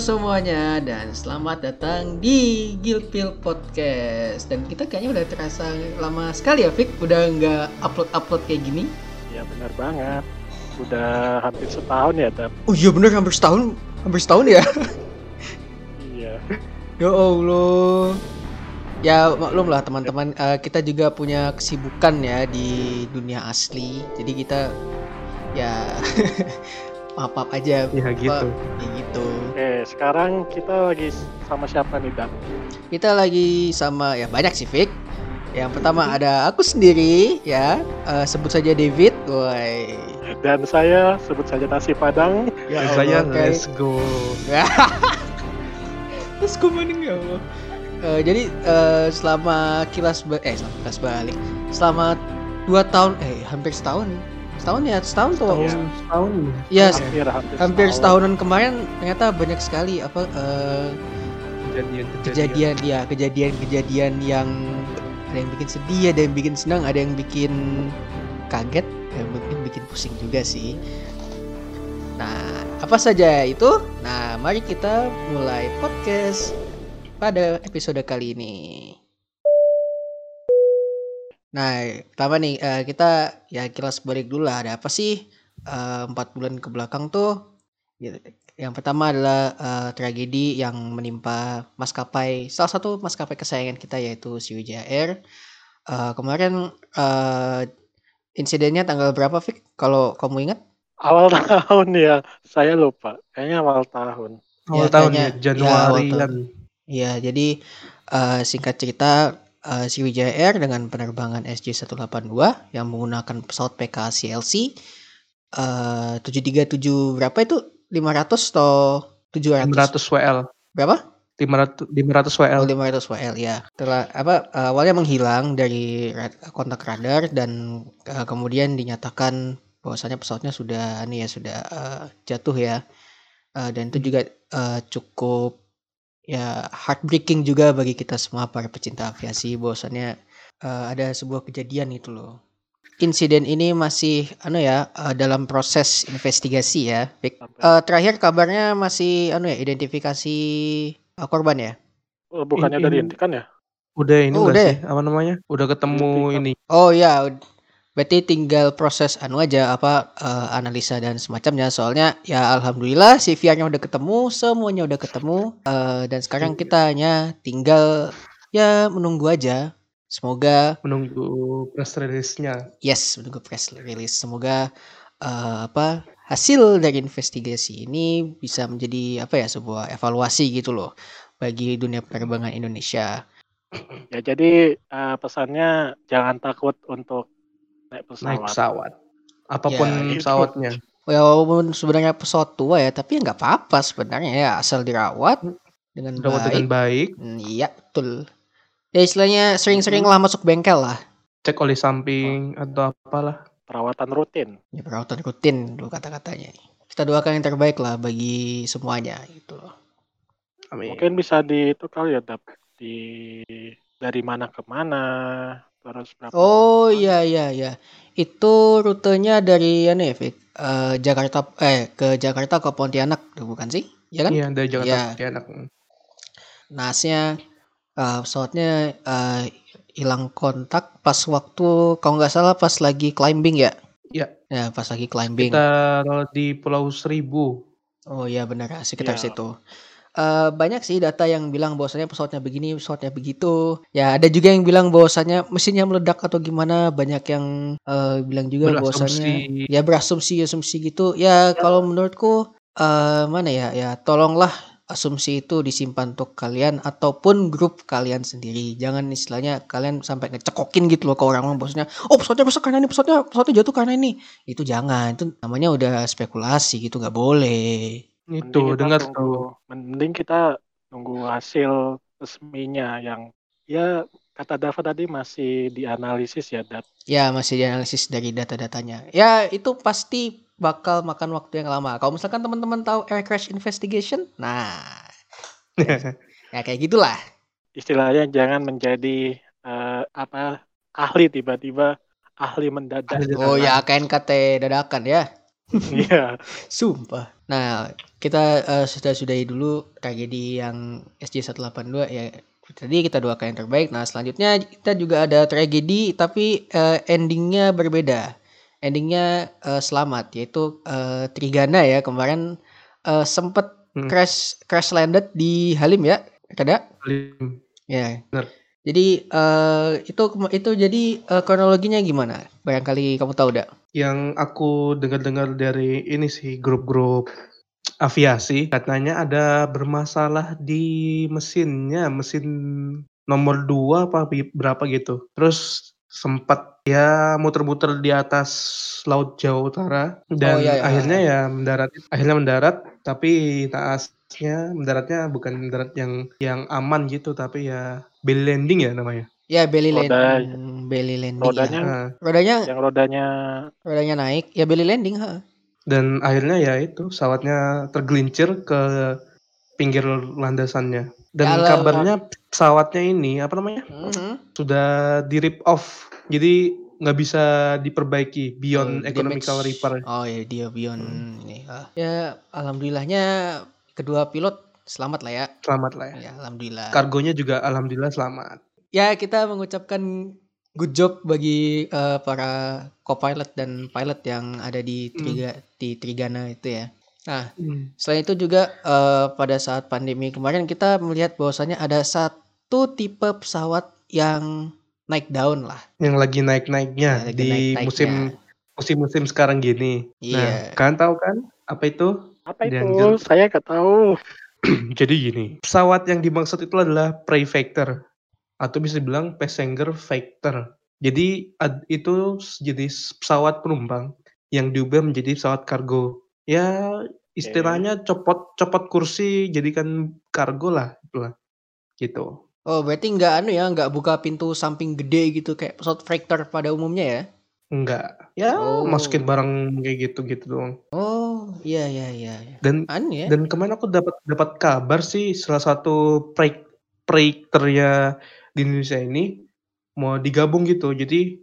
semuanya dan selamat datang di Gilpil Podcast. Dan kita kayaknya udah terasa lama sekali ya Fik. Udah nggak upload-upload kayak gini. Ya benar banget. Udah hampir setahun ya Dap Oh iya bener hampir setahun. Hampir setahun ya? Iya. Ya Allah. Ya maklum lah teman-teman. Eh, Kita juga punya kesibukan ya di dunia asli. Jadi kita ya maaf-maaf aja Iya Pak. gitu Ya gitu Oke sekarang kita lagi sama siapa nih Dap? Kita lagi sama ya banyak sih Fik. Yang pertama ada aku sendiri ya, eh, sebut saja David. Woi. Dan saya sebut saja nasi padang Ya Dan saya Allah, let's go. Terus gue mending ya Allah. Eh, jadi eh, selama kilas ba- eh selama kilas balik, selama dua tahun eh hampir setahun, setahun ya setahun tuh. Iya. Tahun setahun. Ya hampir hampir, hampir setahun. setahunan kemarin ternyata banyak sekali apa eh, Kejadian kejadian ya kejadian-kejadian yang ada yang bikin sedih ada yang bikin senang ada yang bikin kaget dan mungkin bikin pusing juga sih nah apa saja itu nah mari kita mulai podcast pada episode kali ini nah pertama nih eh, kita ya kilas balik dulu lah ada apa sih eh, empat bulan ke belakang tuh Gitu. Yang pertama adalah eh, tragedi yang menimpa maskapai salah satu maskapai kesayangan kita yaitu Sriwijaya Air. Eh, kemarin eh, insidennya tanggal berapa, Fik? Kalau kamu ingat? Awal tahun ya Saya lupa Kayaknya awal tahun Awal Ya, tahun kayaknya- ya, ya, Januari awal tahun. kan. Ya, jadi eh, singkat cerita eh, Sriwijaya Air dengan penerbangan SJ182 yang menggunakan pesawat PK CLC eh 737 berapa itu? 500 atau 700? 500 WL. Berapa? 500 500 WL. Oh, 500 WL ya. Setelah apa eh, awalnya menghilang dari kontak radar dan eh, kemudian dinyatakan bahwasanya pesawatnya sudah ini ya sudah eh, jatuh ya. Eh, dan itu juga eh, cukup ya heartbreaking juga bagi kita semua para pecinta aviasi bahwasanya eh, ada sebuah kejadian itu loh. Insiden ini masih anu ya eh, dalam proses investigasi ya. Eh, terakhir kabarnya masih anu ya identifikasi eh, korban ya. Oh, Bukannya udah ini- dihentikan ya Udah ini Oh, enggak udah sih? Apa namanya? Udah ketemu ini. Oh ya, berarti tinggal proses anu aja apa eh, analisa dan semacamnya. Soalnya ya alhamdulillah CVR-nya udah ketemu, semuanya udah ketemu eh, dan sekarang kita hanya tinggal ya menunggu aja. Semoga Menunggu press release-nya. yes menunggu press release. Semoga eh, apa hasil dari investigasi ini bisa menjadi apa ya sebuah evaluasi gitu loh bagi dunia penerbangan Indonesia. Ya jadi eh, pesannya Jangan takut untuk naik pesawat Naik pesawat. Apa pun Ya, itu. pesawatnya. Ya, walaupun sebenarnya pesawat tua ya, tapi ya nggak apa-apa sebenarnya ya asal dirawat dengan Rawat baik. dengan baik. Hmm, Iya betul. Ya istilahnya sering-sering lah masuk bengkel lah. Cek oli samping atau apalah. Perawatan rutin Ya perawatan rutin dulu kata-katanya. Kita doakan yang terbaik lah bagi semuanya gitu loh. Amin. Mungkin bisa di itu kali ya Dap Di Dari mana ke mana Terus berapa Oh iya iya iya. Itu rutenya dari ya, Fik? Eh, Jakarta eh ke Jakarta ke Pontianak bukan sih? Ya kan? Iya, dari Jakarta Iya. ke enak. Nasnya eh, pesawatnya eh, hilang kontak pas waktu kalau nggak salah pas lagi climbing ya. Iya. Ya pas lagi climbing. Kita di Pulau Seribu. Oh iya benar sekitar Iya. situ. Eh, banyak sih data yang bilang bahwasanya pesawatnya begini, pesawatnya begitu. Ya ada juga yang bilang bahwasanya mesinnya meledak atau gimana. Banyak yang eh, bilang juga bahwasanya Berasumsi. ya berasumsi asumsi gitu. Ya kalau menurutku eh, mana ya ya tolonglah asumsi itu disimpan untuk kalian ataupun grup kalian sendiri. Jangan istilahnya kalian sampai ngecekokin gitu loh ke orang-orang bahwasanya oh pesawatnya rusak karena ini pesawatnya pesawatnya jatuh karena ini. Itu jangan. Itu namanya udah spekulasi gitu nggak boleh. Itu dengar tuh. Mending kita nunggu hasil resminya yang ya kata Dava tadi masih dianalisis ya Dat. Ya masih dianalisis dari data-datanya. Ya itu pasti bakal makan waktu yang lama. Kalau misalkan teman-teman tahu air crash investigation, nah ya kayak gitulah. Istilahnya jangan menjadi eh, apa ahli tiba-tiba ahli mendadak. Oh ya KNKT dadakan ya. Iya. Sumpah. Nah, kita eh, sudah sudahi dulu tragedi yang SJ182 ya. Tadi kita doakan yang terbaik. Nah, selanjutnya kita juga ada tragedi tapi eh, endingnya berbeda. Endingnya eh, selamat yaitu eh, Trigana ya kemarin eh, sempet Hmm. crash crash landed di Halim ya. Kada? Halim. Ya. Benar. Jadi eh, itu itu jadi eh, kronologinya gimana? Barangkali kamu tahu dak? Yang aku dengar-dengar dari ini sih grup-grup aviasi katanya ada bermasalah di mesinnya, mesin nomor dua apa bi- berapa gitu. Terus sempat ya muter-muter di atas laut Jawa Utara dan iya, iya. akhirnya ya mendarat akhirnya mendarat tapi naasnya mendaratnya bukan mendarat yang yang aman gitu tapi ya belly landing ya namanya. Ya belly Roda- landing, belly landing. ya. rodanya- Nah, Rodanya Yang rodanya rodanya naik, ya belly landing, ha. dan akhirnya ya itu pesawatnya tergelincir ke pinggir landasannya dan Ya, alamak. kabarnya pesawatnya ini apa namanya Mhm. sudah di rip off jadi nggak bisa diperbaiki beyond Oh, economical damage. repair Oh ya dia beyond ini. ah. Ya alhamdulillahnya kedua pilot selamat lah ya. selamat lah ya Ya alhamdulillah. kargonya juga alhamdulillah selamat ya kita mengucapkan good job bagi eh, para co-pilot dan pilot yang ada di Triga di Trigana itu ya. Nah, Hmm. Selain itu juga eh, pada saat pandemi kemarin kita melihat bahwasanya ada satu tipe pesawat yang naik daun lah. yang lagi naik naiknya Ya, lagi di naik-naiknya. musim musim musim sekarang gini Iya. nah kalian tahu kan apa itu apa itu? Dan- Saya nggak tahu. Jadi gini, pesawat yang dimaksud itu adalah prefector atau bisa dibilang passenger factor. Jadi ad- itu jenis pesawat penumpang yang diubah menjadi pesawat kargo. Ya istilahnya copot copot kursi jadikan kargo lah, itulah. Gitu. Oh, berarti nggak anu ya, nggak buka pintu samping gede gitu kayak pesawat freighter pada umumnya ya? Enggak. Ya Oh. masukin barang kayak gitu-gitu doang. Oh, iya iya iya. Dan Anu ya. Dan kemarin aku dapat dapat kabar sih salah satu proyek proyekter ya di Indonesia ini mau digabung gitu. Jadi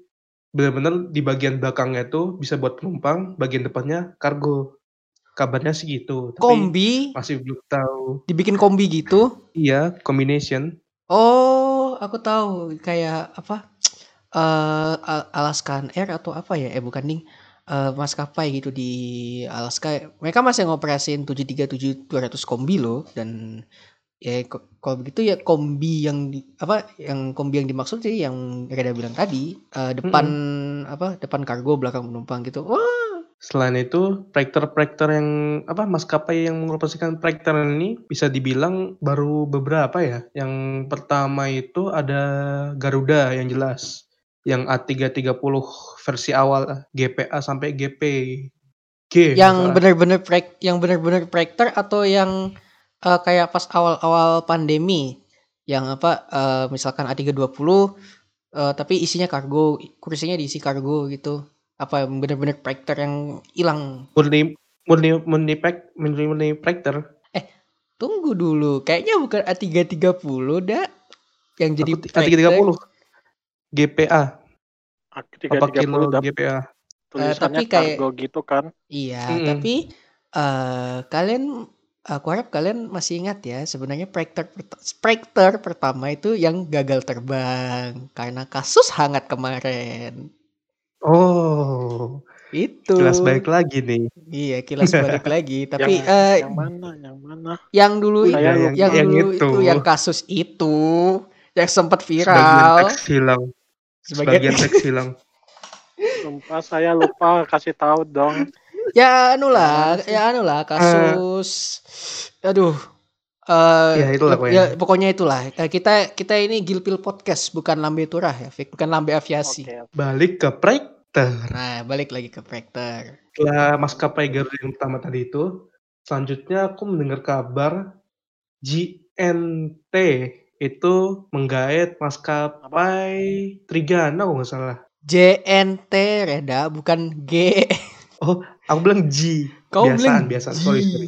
benar-benar di bagian belakangnya itu bisa buat penumpang, bagian depannya kargo. Kabarnya sih gitu. Tapi kombi, masih belum tahu. dibikin kombi gitu. Iya, combination. Oh, aku tahu kayak apa? Eh Al- Alaskan Air atau apa ya? Eh bukan ding. Eh, maskapai gitu di Alaska. Mereka masih ngoperasin 737-200 kombi loh dan ya ko- kalau begitu ya kombi yang di, apa yang kombi yang dimaksud sih yang Reda bilang tadi eh, depan apa depan kargo belakang penumpang gitu. Wah, Selain itu, proyektor-proyektor yang apa maskapai yang mengoperasikan proyektor ini bisa dibilang baru beberapa ya. Yang pertama itu ada Garuda yang jelas. Yang A330 versi awal GPA sampai GP. G. yang benar-benar proyek yang benar-benar proyektor atau yang eh, kayak pas awal-awal pandemi yang apa eh, misalkan A320 eh, tapi isinya kargo kursinya diisi kargo gitu apa benar-benar proyektor yang hilang murni murni murni pack murni murni proyektor. tunggu dulu kayaknya bukan A330 dak yang jadi Aku A330 GPA Tiga apa tiga kilo puluh GPA. tulisannya tapi kayak- kargo gitu kan. Iya, Mm-mm. tapi eh kalian aku harap kalian masih ingat ya sebenarnya proyektor proyektor pertama itu yang gagal terbang karena kasus hangat kemarin. Oh, Itu. jelas baik lagi nih. Iya, kilas balik lagi, tapi yang, eh yang mana? Yang mana? yang dulu Saya itu, lupa. yang, Yang dulu itu. itu. yang kasus itu yang sempat Sebagian viral teks hilang. sebagai Sebagian teks hilang. Sumpah saya lupa kasih tahu dong. ya anu lah, ya anu lah kasus aduh eh Ya, itulah pokoknya. ya, pokoknya itulah. Eh, kita kita ini Gilpil Podcast bukan Lambe Turah ya, Fik. bukan Lambe Aviasi. Oke. Balik ke proyektor. Nah, balik lagi ke proyektor. Setelah maskapai Garuda yang pertama tadi itu, selanjutnya aku mendengar kabar GNT itu menggait maskapai Trigana kalau nggak salah. JNT Reda bukan G. Aku bilang G. Kau Biasaan, bilang biasaan. G. Sorry, sorry.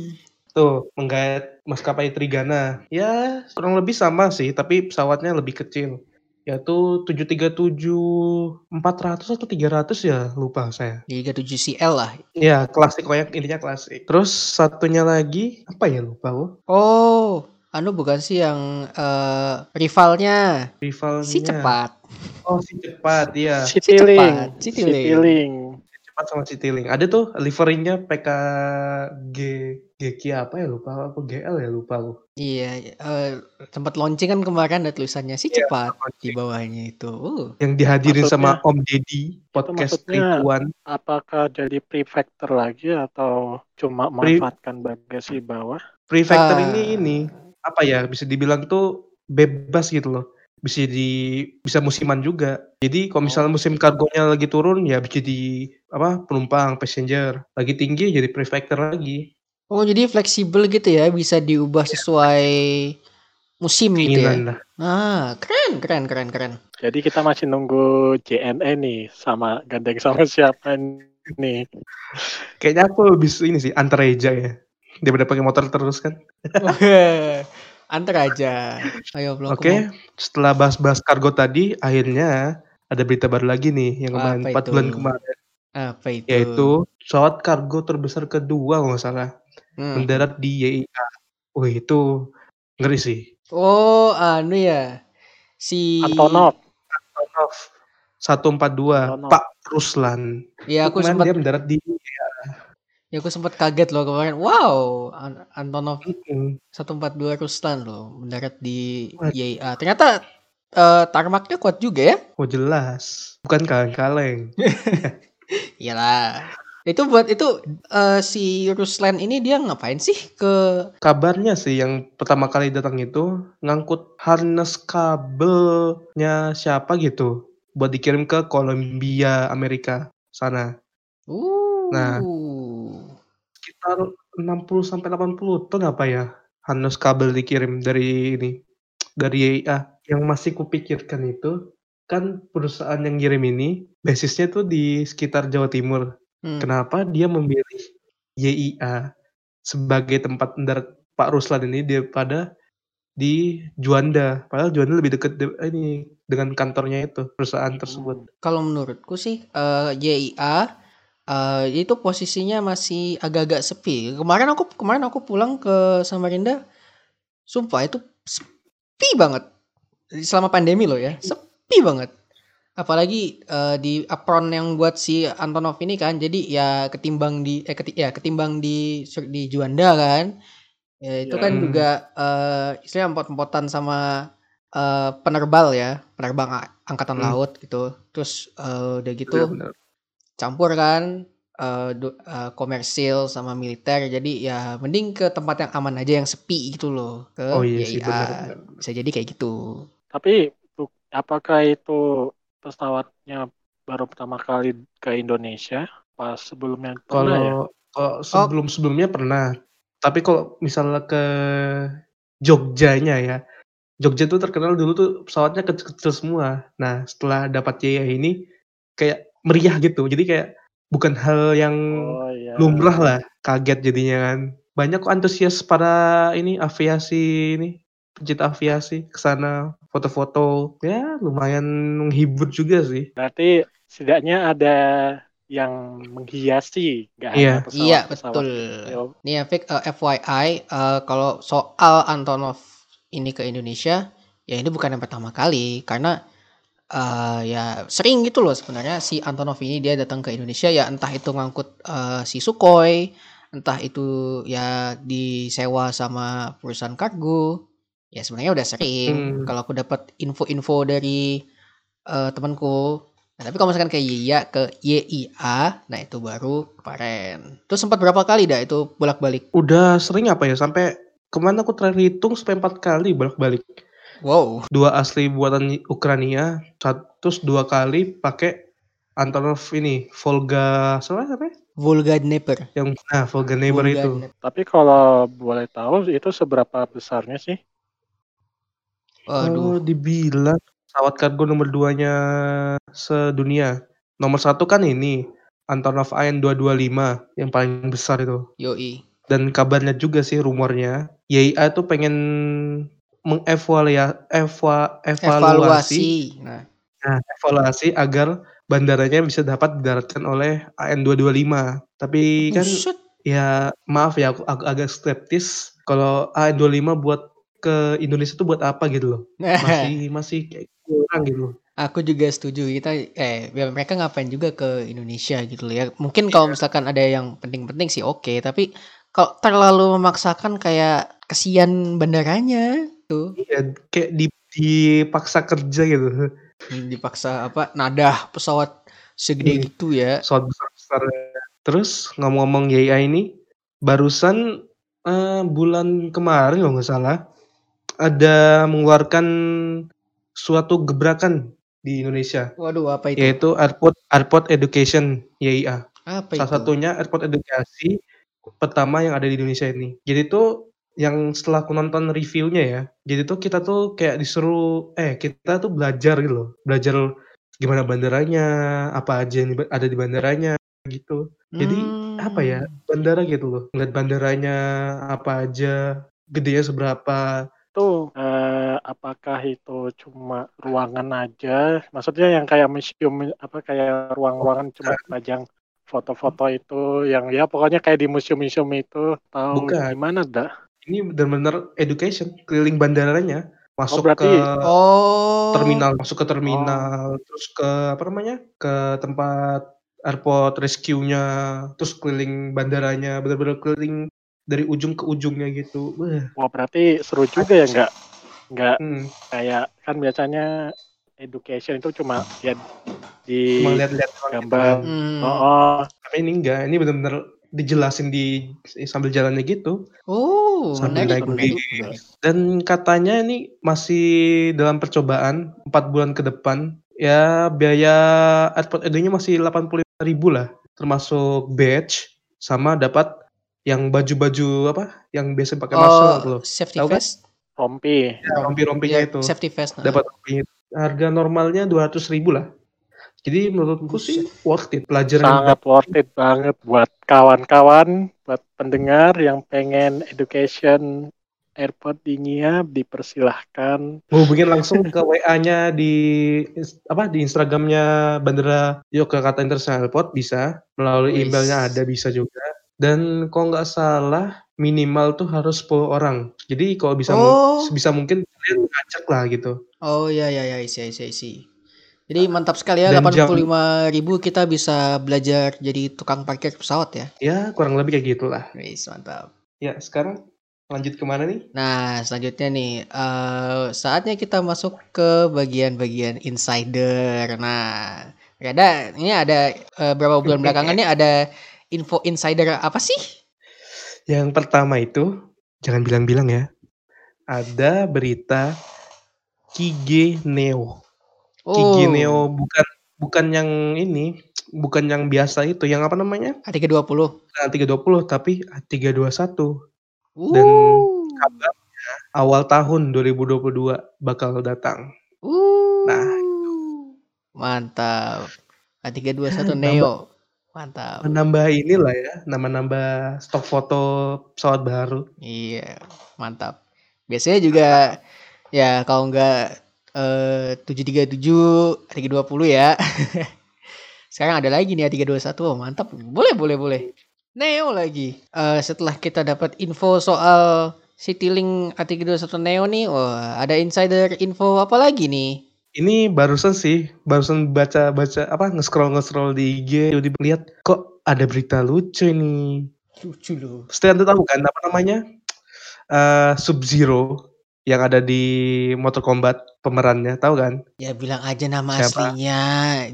Tuh, menggait maskapai Trigana. Ya, kurang lebih sama sih, tapi pesawatnya lebih kecil. yaitu 737-400 atau 300 ya, lupa saya. 37CL lah. Ya, klasik pokoknya intinya klasik. Terus satunya lagi, apa ya lupa gua. Oh, anu bukan sih yang eh, rivalnya Rivalnya. si cepat. Oh, si cepat, iya. Citiling. cepat, Citiling. Citiling. Cepat sama Citiling. Ada tuh liverynya PKG GK apa ya lupa apa GL ya lupa aku. Iya, eh, sempat launching kan kemarin ada tulisannya si Iya, cepat di launching. bawahnya itu. Uh, Yang dihadirin sama Maksudnya- Om Deddy podcast Ribuan. Apakah jadi prefector lagi atau cuma Pre- memanfaatkan bagasi bawah? Prefector Ah. ini ini apa ya bisa dibilang tuh bebas gitu loh. Bisa di bisa musiman juga. Jadi kalau misalnya musim kargonya lagi turun ya bisa di apa penumpang passenger. Lagi tinggi jadi prefector lagi. Oh, jadi fleksibel gitu ya, bisa diubah sesuai musim gitu ya. Keinginan lah. Ah, keren, keren, keren, keren. Jadi kita masih nunggu JNE nih sama gandeng sama siapa nih? Kayaknya aku lebih ini sih antar Eja ya. Daripada pakai motor terus kan. Antar aja. Ayo, Oke, setelah bahas-bahas kargo tadi, akhirnya ada berita baru lagi nih yang kemarin Apa 4 itu? bulan kemarin, Apa itu? yaitu pesawat kargo terbesar kedua kalau nggak salah Hmm. mendarat di YIA. Wih itu ngeri sih. Oh, anu ya. Si Antonov. Antonov 142 Antonov. Pak Ruslan. Ya, aku sempat dia mendarat di ya aku sempat kaget loh kemarin. Wow, An- Antonov Mm, 142 Ruslan loh mendarat di. YIA. Ternyata eh, tarmaknya kuat juga ya. Oh jelas, bukan kaleng-kaleng. Iyalah. Itu buat itu eh, si Ruslan ini dia ngapain sih ke Kabarnya sih yang pertama kali datang itu ngangkut harness kabelnya siapa gitu buat dikirim ke Columbia Amerika sana. Uh. Nah. Sekitar 60 sampai 80 ton apa ya harness kabel dikirim dari ini dari YIA. Yang masih kupikirkan itu kan perusahaan yang ngirim ini basisnya tuh di sekitar Jawa Timur. Hmm. Kenapa dia memilih YIA sebagai tempat mendarat Pak Ruslan ini daripada di Juanda? Padahal Juanda lebih dekat de- ini dengan kantornya itu perusahaan tersebut. Kalau menurutku sih eh, YIA eh, itu posisinya masih agak-agak sepi. Kemarin aku kemarin aku pulang ke Samarinda, sumpah itu sepi banget selama pandemi loh ya, sepi banget. Apalagi eh, di apron yang buat si Antonov ini kan, jadi ya ketimbang di eh keti- ya ketimbang di di Juanda kan, ya itu Ya. kan juga eh istilahnya empot-empotan sama eh, penerbal ya, penerbang angkatan Hmm. laut gitu. Terus eh, udah gitu Benar-benar. campur kan eh, du- eh, komersil sama militer. Jadi ya mending ke tempat yang aman aja yang sepi gitu loh. Ke Oh iya sih benar. Bisa jadi kayak gitu. Tapi apakah itu pesawatnya baru pertama kali ke Indonesia? Pas sebelumnya pernah ya? Kalau kalau sebelum-sebelumnya pernah. Tapi kalau misalnya ke Jogjanya ya. Jogja tuh terkenal dulu tuh pesawatnya kecil-kecil semua. Nah, setelah dapat YIA ini kayak meriah gitu. Jadi kayak bukan hal yang Oh iya. lumrah lah. Kaget jadinya kan. Banyak kok antusias para ini aviasi ini pencinta aviasi ke sana foto-foto. Ya, lumayan menghibur juga sih. Berarti setidaknya ada yang menghiasi, nggak Iya. hanya pesawat. Iya pesawat betul. kecil. Nih ya Fik, eh, FYI eh, kalau soal Antonov ini ke Indonesia ya ini bukan yang pertama kali karena eh, ya sering gitu loh sebenarnya si Antonov ini dia datang ke Indonesia ya entah itu ngangkut eh, si Sukhoi, entah itu ya disewa sama perusahaan kargo. Ya sebenarnya udah sering Hmm. kalau aku dapat info-info dari eh, temanku. Nah, tapi kalau misalkan kayak YIA ke YIA, nah itu baru kemarin. Terus sempat berapa kali dah itu bolak-balik? Udah sering apa ya sampai ke mana aku terakhir hitung sampai empat kali bolak-balik. Wow. Dua asli buatan Ukraina, sat- terus dua kali pakai Antonov ini Volga apa apa? Volga Dnieper. Yang nah Volga Neighbor Volga itu. Dnieper. Tapi kalau boleh tahu itu seberapa besarnya sih? Waduh. Oh, dibilang pesawat kargo nomor duanya sedunia. Nomor satu kan ini Antonov AN 225 yang paling besar itu. Yoi. Dan kabarnya juga sih rumornya YIA itu pengen mengevaluasi eva evaluasi Evaluasi. Nah, nah, evaluasi agar bandaranya bisa dapat didaratkan oleh AN225. Tapi kan buset. ya maaf ya aku ag agak skeptis kalau AN25 buat ke Indonesia tuh buat apa gitu loh. Masih masih kayak kurang gitu. Aku juga setuju kita eh ya mereka ngapain juga ke Indonesia gitu loh ya. Mungkin kalau misalkan ada yang penting-penting sih oke, tapi kalau terlalu memaksakan kayak kesian bandaranya tuh Iya, kayak di dipaksa kerja gitu. dipaksa apa nadah pesawat segede Hmm. gitu ya. Pesawat besar-besar. Terus ngomong-ngomong YAI ini barusan eh, bulan kemarin kalau nggak salah ada mengeluarkan suatu gebrakan di Indonesia Waduh apa itu? yaitu Airport Airport Education YIA. Apa Salah itu? satunya airport edukasi pertama yang ada di Indonesia ini. Jadi tuh yang setelah aku nonton reviewnya ya, jadi tuh kita tuh kayak disuruh, eh kita tuh belajar gitu loh, belajar gimana bandaranya, apa aja yang ada di bandaranya gitu. Jadi apa ya, Hmm. bandara gitu loh, ngeliat bandaranya apa aja, gedenya seberapa. Itu eh, apakah itu cuma ruangan aja? Maksudnya yang kayak museum apa kayak ruang-ruangan cuma dipajang foto-foto itu yang ya pokoknya kayak di museum-museum itu atau Bukan. gimana dah? Ini benar-benar education, keliling bandaranya, masuk berarti- ke Oh. terminal masuk ke terminal terus ke apa namanya ke tempat airport rescue-nya terus keliling bandaranya benar-benar keliling dari ujung ke ujungnya gitu Wah, berarti seru juga ya nggak nggak hmm, kayak kan biasanya education itu cuma ya di cuma lihat-lihat gitu gambar. kan. Hmm. Oh, oh. tapi ini enggak ini benar-benar dijelasin di sambil jalannya gitu Oh, sambil naik menarik. dan katanya ini masih dalam percobaan empat bulan ke depan ya biaya airport edu-nya masih 85.000 ribu lah termasuk badge sama dapat yang baju-baju apa yang biasa pakai marshal Oh, gitu loh safety kan? vest. rompi. ya, rompi-rompinya Ya, itu Safety vest. nah. dapat rompinya harga normalnya 200 ribu lah jadi menurutku sih worth it pelajaran sangat worth it banget buat kawan-kawan, buat pendengar yang pengen education airport di NIA dipersilahkan. hubungin langsung ke WA-nya di apa di Instagramnya Bandara Yogyakarta International Airport bisa melalui emailnya ada bisa juga dan kalau nggak salah minimal tuh harus 10 orang jadi kalau bisa Oh. sebisa mungkin kalian ngajak lah gitu Oh ya ya ya isi isi isi. Jadi mantap sekali ya Dan jam- 85.000 ribu kita bisa belajar jadi tukang parkir pesawat ya. ya kurang lebih kayak gitulah Wis mantap. ya sekarang lanjut ke mana nih Nah, selanjutnya nih, eh saatnya kita masuk ke bagian-bagian insider. Nah, ada ini ada eh, berapa bulan belakangan nih ada info insider apa sih? yang pertama itu jangan bilang-bilang ya ada berita Kige Neo Kige Oh, Neo bukan bukan yang ini bukan yang biasa itu yang apa namanya A320. Nah, 320 tapi 321 Uh, kabarnya awal tahun 2022 bakal datang. uh, Nah, mantap. A321 Nambah- Neo. Mantap. Menambah inilah ya, nama-nambah stok foto pesawat baru. Iya, mantap. Biasanya juga ya kalau nggak eh 737 320 ya. Sekarang ada lagi nih A321. Oh, mantap. Boleh, boleh, boleh. Neo lagi. Eh setelah kita dapat info soal Citylink A321 Neo nih, wah, ada insider info apa lagi nih? Ini barusan sih, barusan baca-baca apa nge-scroll-nge-scroll di IG, tiba-tiba lihat kok ada berita lucu ini. Lucu loh. Pasti Anda tahu kan apa namanya? Eh Sub Zero yang ada di Mortal Kombat pemerannya, tahu kan? Ya bilang aja nama Siapa? aslinya,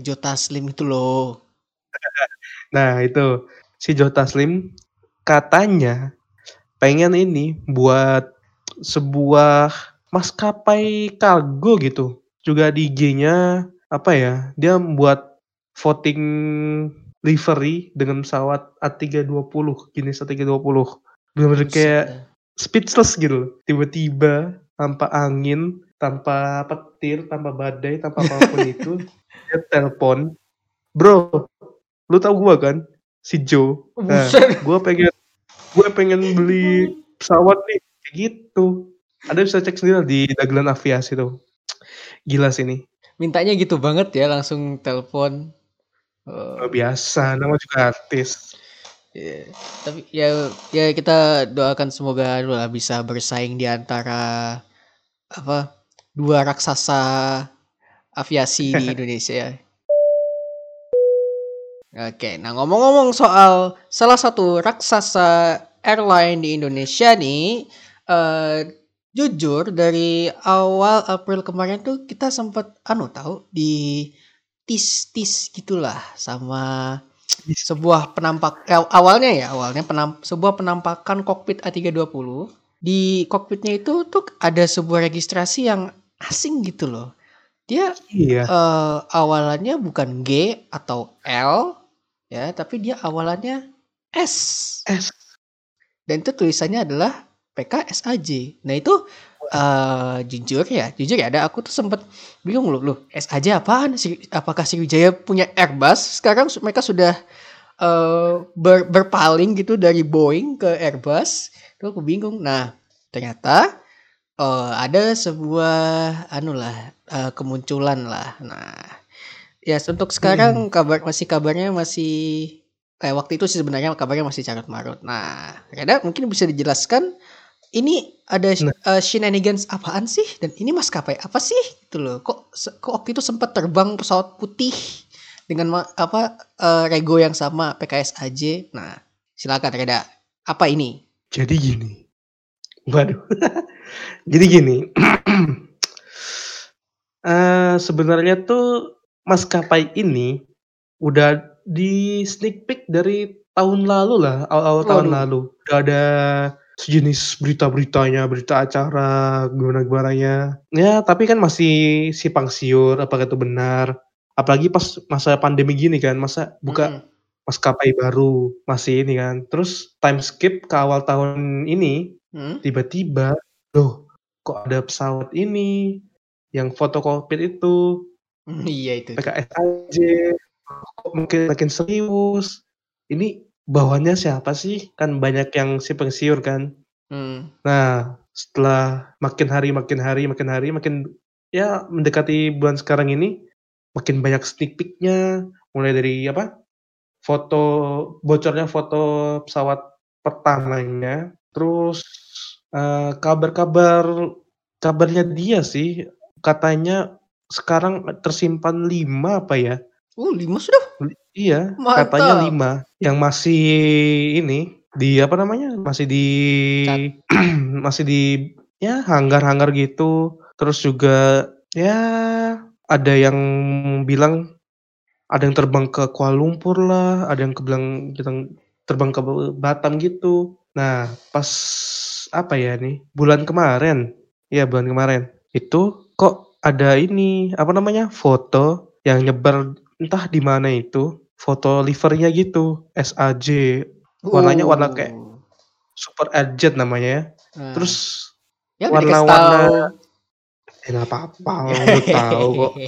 Jota Slim itu loh. Nah, itu si Jota Slim katanya pengen ini buat sebuah maskapai kargo gitu. Juga di IG-nya apa ya? Dia membuat voting livery dengan pesawat A320, jenis A320. Benar-benar kayak speechless gitu. Tiba-tiba tanpa angin, tanpa petir, tanpa badai, tanpa apa pun itu, dia telepon, bro, lu tau gua kan, si Joe. Nah, gua pengen, gua pengen beli pesawat nih, kayak gitu. Anda bisa cek sendiri di dagelan aviasi tuh. Gila sih ini. Mintanya gitu banget ya langsung telepon. Oh, biasa, nama juga artis. Iya, tapi ya ya kita doakan semoga lah bisa bersaing di antara apa dua raksasa aviasi di Indonesia. ya. Oke, nah ngomong-ngomong soal salah satu raksasa airline di Indonesia nih, eh jujur dari awal April kemarin tuh kita sempat anu tahu di tis-tis gitulah sama sebuah penampak eh, awalnya ya awalnya penam, sebuah penampakan kokpit A320 di kokpitnya itu tuh ada sebuah registrasi yang asing gitu loh dia Iya. eh, awalannya bukan G atau L ya tapi dia awalannya S S. dan itu tulisannya adalah PKSAJ nah itu eh jujur ya jujur ya ada aku tuh sempet bingung loh loh SAJ apaan? Sri- apakah Sriwijaya punya Airbus? Sekarang mereka sudah eh ber- berpaling gitu dari Boeing ke Airbus. Itu aku bingung. Nah ternyata eh ada sebuah anu lah eh, kemunculan lah. Nah ya untuk sekarang kabar masih kabarnya masih kayak waktu itu sih sebenarnya kabarnya masih carut marut. Nah Reda mungkin bisa dijelaskan ini ada Nah. eh, shenanigans apaan sih dan ini maskapai apa sih gitu loh kok kok waktu itu sempat terbang pesawat putih dengan apa eh, rego yang sama PKS AJ nah silakan Reda apa ini Jadi gini. Waduh. Jadi gini. Eh sebenarnya tuh maskapai ini udah di sneak peek dari tahun lalu lah, awal-awal tahun lalu. Udah ada sejenis berita-beritanya, berita acara, gimana-gimananya. Ya, tapi kan masih simpang siur apakah itu benar. Apalagi pas masa pandemi gini kan, masa buka Mm-mm. maskapai baru, masih ini kan. Terus time skip ke awal tahun ini, Hmm? tiba-tiba, loh kok ada pesawat ini yang foto kokpit itu Hmm, iya itu PKS aja kok mungkin makin serius ini bawahannya siapa sih? Kan banyak yang simpang siur kan? Hmm. nah setelah makin hari makin hari makin hari makin ya mendekati bulan sekarang ini makin banyak sneak peek-nya. Mulai dari apa foto bocornya foto pesawat pertamanya. Terus eh, kabar-kabar kabarnya dia sih katanya sekarang tersimpan lima apa ya? Uh, lima sudah. Iya Mantap. katanya lima yang masih ini di apa namanya masih di masih di ya hanggar-hanggar gitu. Terus juga ya ada yang bilang ada yang terbang ke Kuala Lumpur lah ada yang kebilang bilang terbang ke Batam gitu. Nah pas apa ya nih bulan kemarin ya bulan kemarin itu kok ada ini apa namanya foto yang nyebar entah di mana itu foto livernya gitu SAJ Warnanya warna kayak- super agent namanya ya. Nah, terus ya udah warna-warna. eh nggak apa-apa lu tahu kok.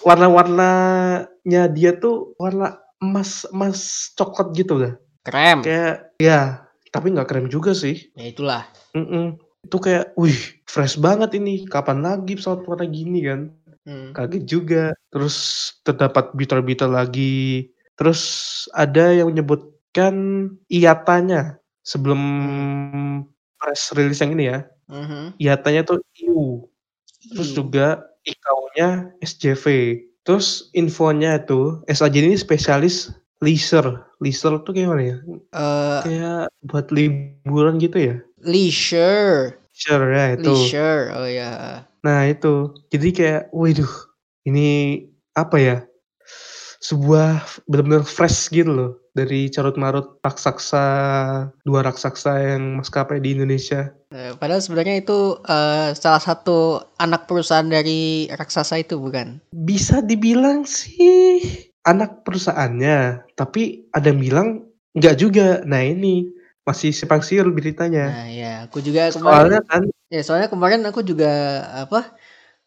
Warna-warnanya dia tuh warna emas emas coklat gitu dah. Krem. kayak ya tapi nggak krem juga sih. Ya itulah. Mm-mm. itu kayak wih fresh banget ini. Kapan lagi pesawat warna gini kan Hmm. kaget juga terus terdapat berita-berita lagi. Terus ada yang menyebutkan iatanya sebelum press release yang ini ya. Mhm. iatanya tuh IU. Terus juga IKU-nya SJV terus infonya itu SAJ ini spesialis leisure leisure tuh kayak mana ya? Eh, kayak buat liburan gitu ya? Leisure. Leisure ya itu Leisure. Oh ya. Nah itu, jadi kayak, waduh, ini apa ya? Sebuah benar-benar fresh gitu loh dari carut marut raksasa dua raksasa yang maskapai di Indonesia. Eh, padahal sebenarnya itu eh, salah satu anak perusahaan dari raksasa itu bukan? Bisa dibilang sih anak perusahaannya, tapi ada yang bilang enggak juga. Nah ini masih simpang siur beritanya. Nah ya, aku juga kemarin. Soalnya kan, Ya soalnya kemarin aku juga apa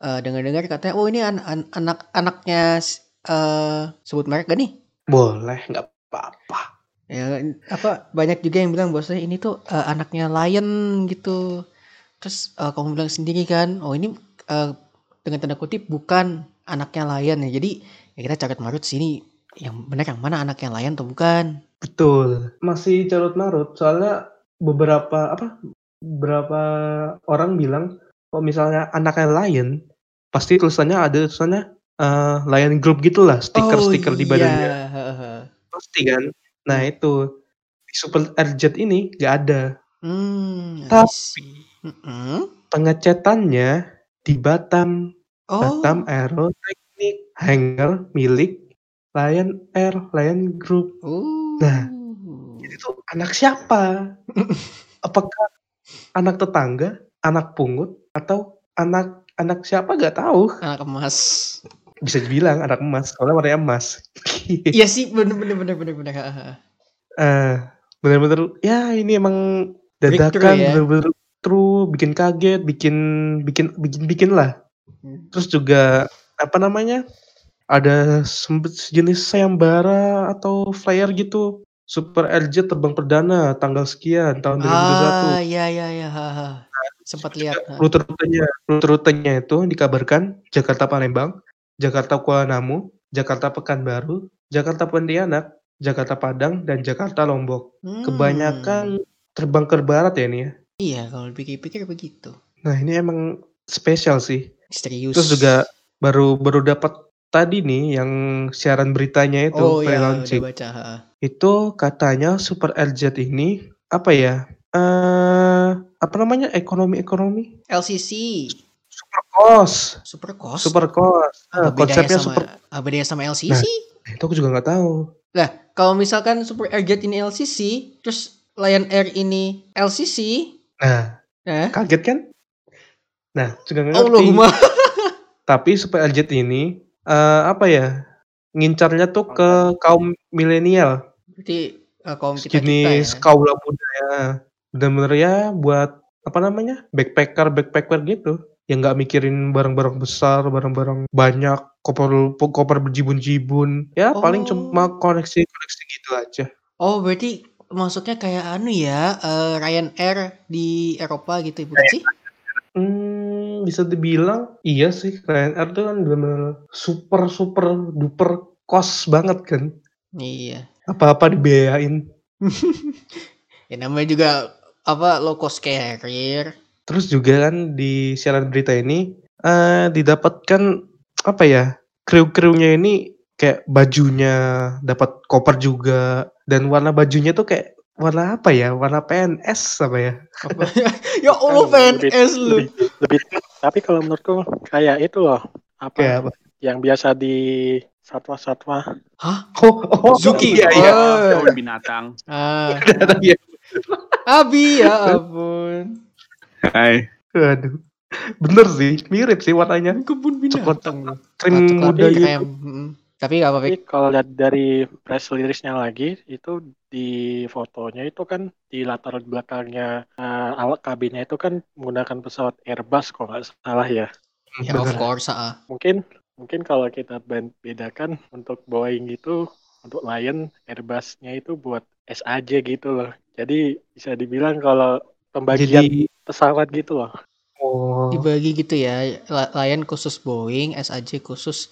eh, dengar-dengar katanya, oh ini an- an- anak-anaknya s- eh sebut merek gak nih? boleh nggak apa-apa. Ya, apa banyak juga yang bilang bahwasanya ini tuh eh, anaknya Lion gitu. Terus eh, kamu bilang sendiri kan, oh ini eh, dengan tanda kutip bukan anaknya Lion ya. Jadi ya kita carut marut sini yang benar yang mana anaknya Lion atau bukan. Betul. Masih carut marut soalnya beberapa apa beberapa orang bilang kalau misalnya anaknya Lion pasti tulisannya ada tulisannya eh, Lion Group gitulah stiker-stiker di badannya. iya, heeh. Pasti kan. Nah itu di Super RZ ini nggak ada. Hmm, Tapi-. Mm-mm. Pengecatannya di Batam, Oh, Batam Aeroteknik hangar milik Lion Air, Lion Group. oh. Nah. Itu anak siapa? Apakah anak tetangga, anak pungut, atau anak anak siapa gak tahu? anak emas. Bisa dibilang anak emas, soalnya warnanya emas. Iya sih, bener bener bener bener bener. Eh, bener-bener ya ini emang dadakan ya. bener-bener true bikin kaget bikin bikin bikin bikin lah Hmm. terus juga apa namanya ada sejenis sayembara atau flyer gitu Super RJ terbang perdana tanggal sekian tahun 2021 Ah, iya iya iya. haha. Sempat lihat. ha. rute-rutenya rute-rutenya itu dikabarkan Jakarta Palembang Jakarta Kuala Namu Jakarta Pekanbaru Jakarta Pontianak Jakarta Padang dan Jakarta Lombok Hmm. kebanyakan terbang ke barat ya ini ya Iya, kalau dipikir-pikir begitu. nah ini emang spesial sih Misterius. terus juga baru baru dapat tadi nih yang siaran beritanya itu Oh iya, pre-launching baca. ha. itu katanya Super RZ ini apa ya eh apa namanya ekonomi ekonomi LCC, super cost super cost. super cost Nah, konsepnya sama super apa bedanya sama LCC? itu aku juga nggak tahu Lah, kalau misalkan Super Airjet ini LCC, terus Lion Air ini LCC, nah eh? kaget kan nah juga nggak Oh, ngerti Allahumma. tapi Super RZ ini eh apa ya ngincarnya tuh ke kaum milenial Berarti eh, kaum kita kita ya. kaula muda ya bener-bener ya buat apa namanya backpacker backpacker gitu yang nggak mikirin barang-barang besar barang-barang banyak koper koper berjibun-jibun ya paling Oh. cuma koneksi-koneksi gitu aja Oh, berarti maksudnya kayak anu ya, eh, Ryanair di Eropa gitu, bukan sih? hmm, bisa dibilang iya sih Ryanair tuh kan bener-bener super super duper kos banget kan Iya. apa-apa dibiayain Ya namanya juga apa low cost carrier. Terus juga kan di siaran berita ini eh didapatkan apa ya kru-krunya ini kayak bajunya dapat koper juga dan warna bajunya tuh kayak warna apa ya warna PNS apa ya Apa? ya Allah Kan lebih- PNS lu. lebih, lebih tapi kalau menurutku kayak itu loh apa kayak apa yang biasa di satwa-satwa oh, oh Zuki. iya iya Oh. Daun binatang. Ah, Iya. Abi ya ampun. Hai. aduh bener sih mirip sih warnanya Kebun binatang. krim muda gitu. Mm. Tapi gak apa-apa. tapi kalau lihat dari press release-nya lagi itu di fotonya itu kan di latar belakangnya eh, awak kabinnya itu kan menggunakan pesawat Airbus kalau nggak salah ya Ya of course, ah. mungkin mungkin kalau kita bedakan untuk Boeing itu untuk Lion Airbus-nya itu buat SAJ gitu loh jadi bisa dibilang kalau pembagian jadi pesawat gitu loh oh Dibagi gitu ya. Lion khusus Boeing, SAJ khusus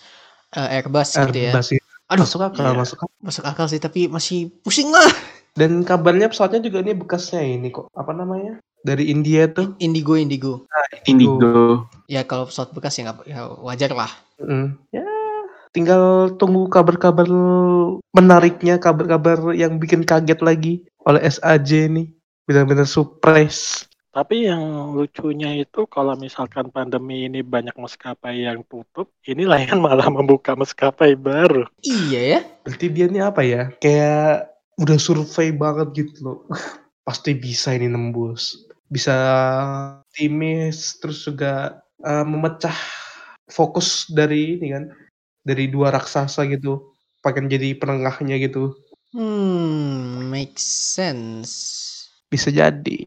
eh, Airbus gitu ya. Airbus ya. Aduh, masuk akal iya. masuk akal masuk akal sih tapi masih pusing lah. dan kabarnya pesawatnya juga ini bekasnya ini kok apa namanya dari India tuh Indigo Indigo. Indigo. Ya kalau pesawat bekas ya, nggak- ya wajar lah. Mm, ya tinggal tunggu kabar-kabar menariknya kabar-kabar yang bikin kaget lagi oleh SAJ nih benar-benar surprise Tapi yang lucunya itu kalau misalkan pandemi ini banyak maskapai yang tutup, ini Lion malah membuka maskapai baru. Iya ya. berarti dia ini apa ya? Kayak udah survei banget gitu loh. Pasti bisa ini nembus. Bisa optimis terus juga eh, memecah fokus dari ini kan. Dari dua raksasa gitu. Pengen jadi penengahnya gitu. Hmm, make sense. bisa jadi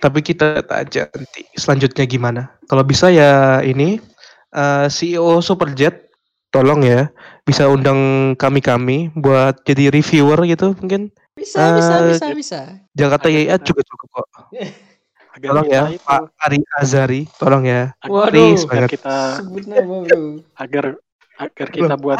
tapi kita lihat aja nanti selanjutnya gimana kalau bisa ya ini eh, CEO Superjet tolong ya bisa undang kami kami buat jadi reviewer gitu mungkin Bisa, bisa, Eh, bisa, bisa. Jakarta YIA juga cukup kok. Agar Tolong ya, itu, Pak Ari Azari, tolong ya. Waduh. Please agar banget. kita Sebut nama, Bro. agar agar kita buat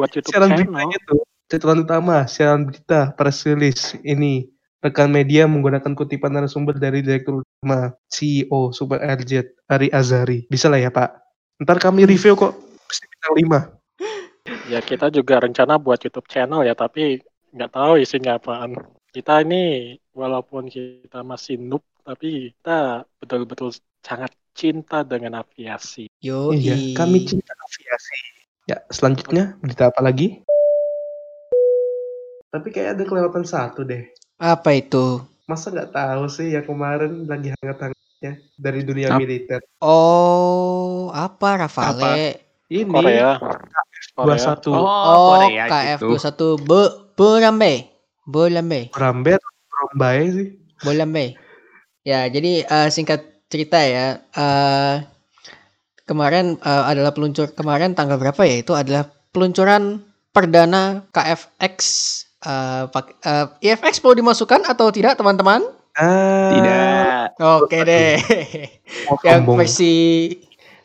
buat YouTube siaran channel. tuh. Catatan utama, siaran berita, press release ini. Rekan media menggunakan kutipan narasumber dari Direktur Utama CEO Super RZ Ari Azari. Bisa lah ya Pak. Ntar kami review kok. Pasti bintang 5. Ya kita juga rencana buat YouTube channel ya, tapi nggak tahu isinya apaan. Kita ini walaupun kita masih noob, tapi kita betul-betul sangat cinta dengan aviasi. Yo, Iya, kami cinta aviasi. Ya, selanjutnya berita apa lagi? Tapi kayak ada kelewatan satu deh. Apa itu? Masa nggak tahu sih yang kemarin lagi hangat-hangatnya dari dunia Apa? militer. Oh, apa Rafale? Ini Korea, Korea. 21 Oh, Korea KF gitu. 21 Be Berambe. Berambe. Berambe atau sih? Berambe. Ya, jadi eh, singkat cerita ya. eh kemarin eh, adalah peluncur kemarin tanggal berapa ya? Itu adalah peluncuran perdana KFX eh pak- eh, IFX mau dimasukkan atau tidak, teman-teman? Ah, Tidak. Oke deh. mau Yang versi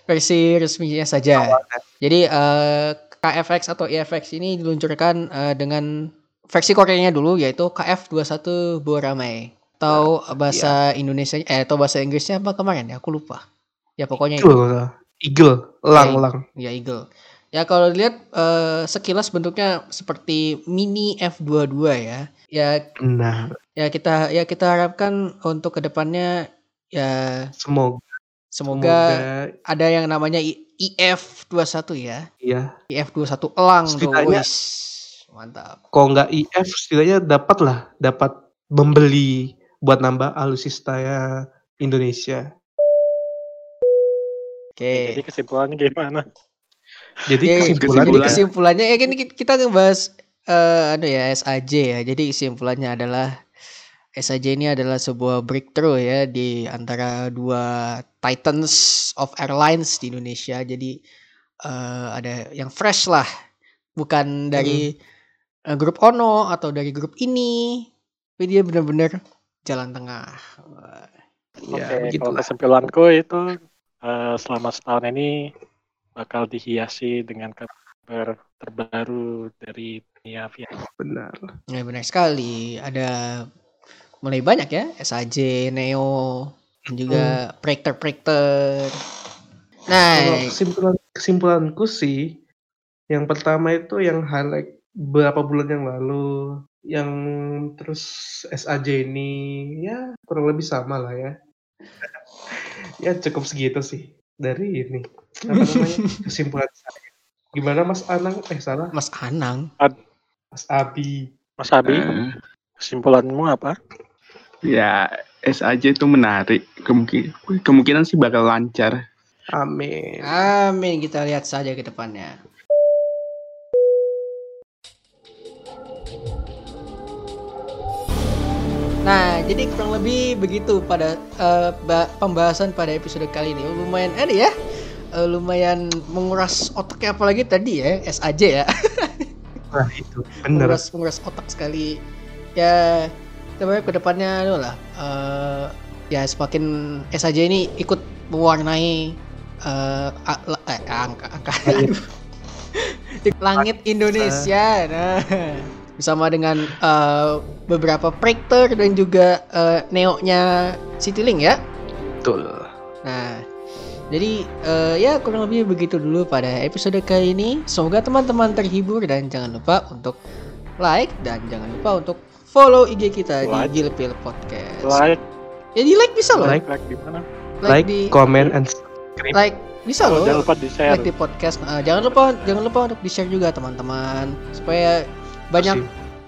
versi resminya saja. Jadi eh, KFX atau IFX ini diluncurkan eh, dengan versi Koreanya dulu yaitu KF21 Boramai. Atau bahasa Indonesia eh atau bahasa Inggrisnya apa kemarin ya? Aku lupa. Ya pokoknya itu. Eagle, Eagle, lang, Ya, lang. Ya Eagle. Ya kalau dilihat eh, sekilas bentuknya seperti mini F22 ya. Ya Nah, ya kita ya kita harapkan untuk ke depannya ya semoga, semoga, semoga ada yang namanya I- IF21 ya. ya. IF21 elang tuh. Setidaknya- Wis. Mantap. Kalau nggak IF, setidaknya dapat lah, dapat membeli buat nambah alutsista ya Indonesia. Oke. Jadi kesimpulannya gimana? Jadi kesimpulan Jadi kesimpulan. kesimpulannya ya kan kita- ngebahas eh anu ya SAJ ya. Jadi kesimpulannya adalah SAJ ini adalah sebuah breakthrough ya di antara dua titans of airlines di Indonesia. Jadi eh ada yang fresh lah, bukan dari eh, grup Ono atau dari grup ini. Tapi dia benar-benar jalan tengah. Ya Oke, kalau kesimpulanku itu eh, selama setahun ini bakal dihiasi dengan kabar terbaru dari dunia aviasi. Benar. Ya benar sekali. Ada mulai banyak ya SAJ, Neo, dan juga Prekter-Prekter. Nah, Kalau kesimpulan kesimpulanku sih, yang pertama itu yang highlight beberapa bulan yang lalu, yang terus SAJ ini ya kurang lebih sama lah ya. ya cukup segitu sih dari ini apa namanya kesimpulan saya. Gimana Mas Anang? Eh salah, Mas Anang. Mas Abi. Mas Abi, Eh, kesimpulanmu apa? ya SAJ itu menarik. Kemungkinan, kemungkinan sih bakal lancar. Amin. Amin, kita lihat saja ke depannya. Nah, jadi kurang lebih begitu pada ba- pembahasan pada episode kali ini. Lumayan ada ya. Eh, lumayan menguras otaknya apalagi tadi ya, SAJ ya. Nah itu bener. menguras menguras otak sekali ya kita berharap ke depannya anu lah eh, ya semakin SAJ ini ikut mewarnai la- eh, angka angka Langit. langit Indonesia nah bersama dengan eh, beberapa Prekter dan juga eh, Neo-nya Citylink ya Betul. Nah, jadi eh, ya kurang lebih begitu dulu pada episode kali ini. Semoga teman-teman terhibur dan jangan lupa untuk like dan jangan lupa untuk follow IG kita Like. di Gilpil Podcast. Like, Ya di like bisa loh. Like. like di mana? Like, di comment, and subscribe. like bisa Oh, loh. jangan lupa di share. Like di podcast. Nah, jangan lupa jangan lupa untuk di-share juga teman-teman supaya banyak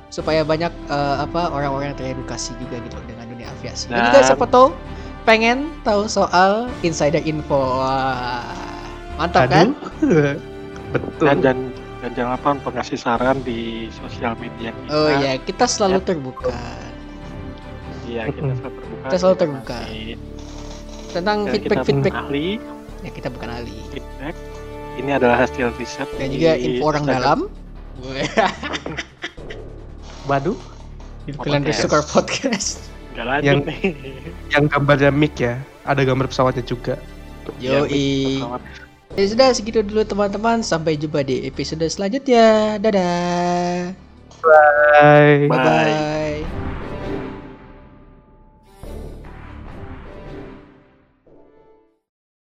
supaya banyak eh, apa orang-orang yang teredukasi juga gitu dengan dunia aviasi. Dan juga siapa tahu pengen tahu soal insider info. Wah, mantap kan? Aduh. Betul. Dan, dan, dan jangan lupa untuk ngasih saran di sosial media kita. Oh iya, kita selalu Ya. terbuka Iya, kita selalu terbuka. Kita selalu terbuka. tentang dan kita feedback-feedback. bukan ahli, Ya kita bukan ahli. feedback. Ini adalah hasil riset Dan juga info orang Instagram. dalam. Waduh. Pimpinan Podcast. Sukar Podcast. Nggak lanjut Yang- nih. Yang gambarnya mic ya, ada gambar pesawatnya juga. Ya, Yoi. pesawat. Ya sudah segitu dulu teman-teman. Sampai jumpa di episode selanjutnya. Dadah. Bye. Bye. Bye.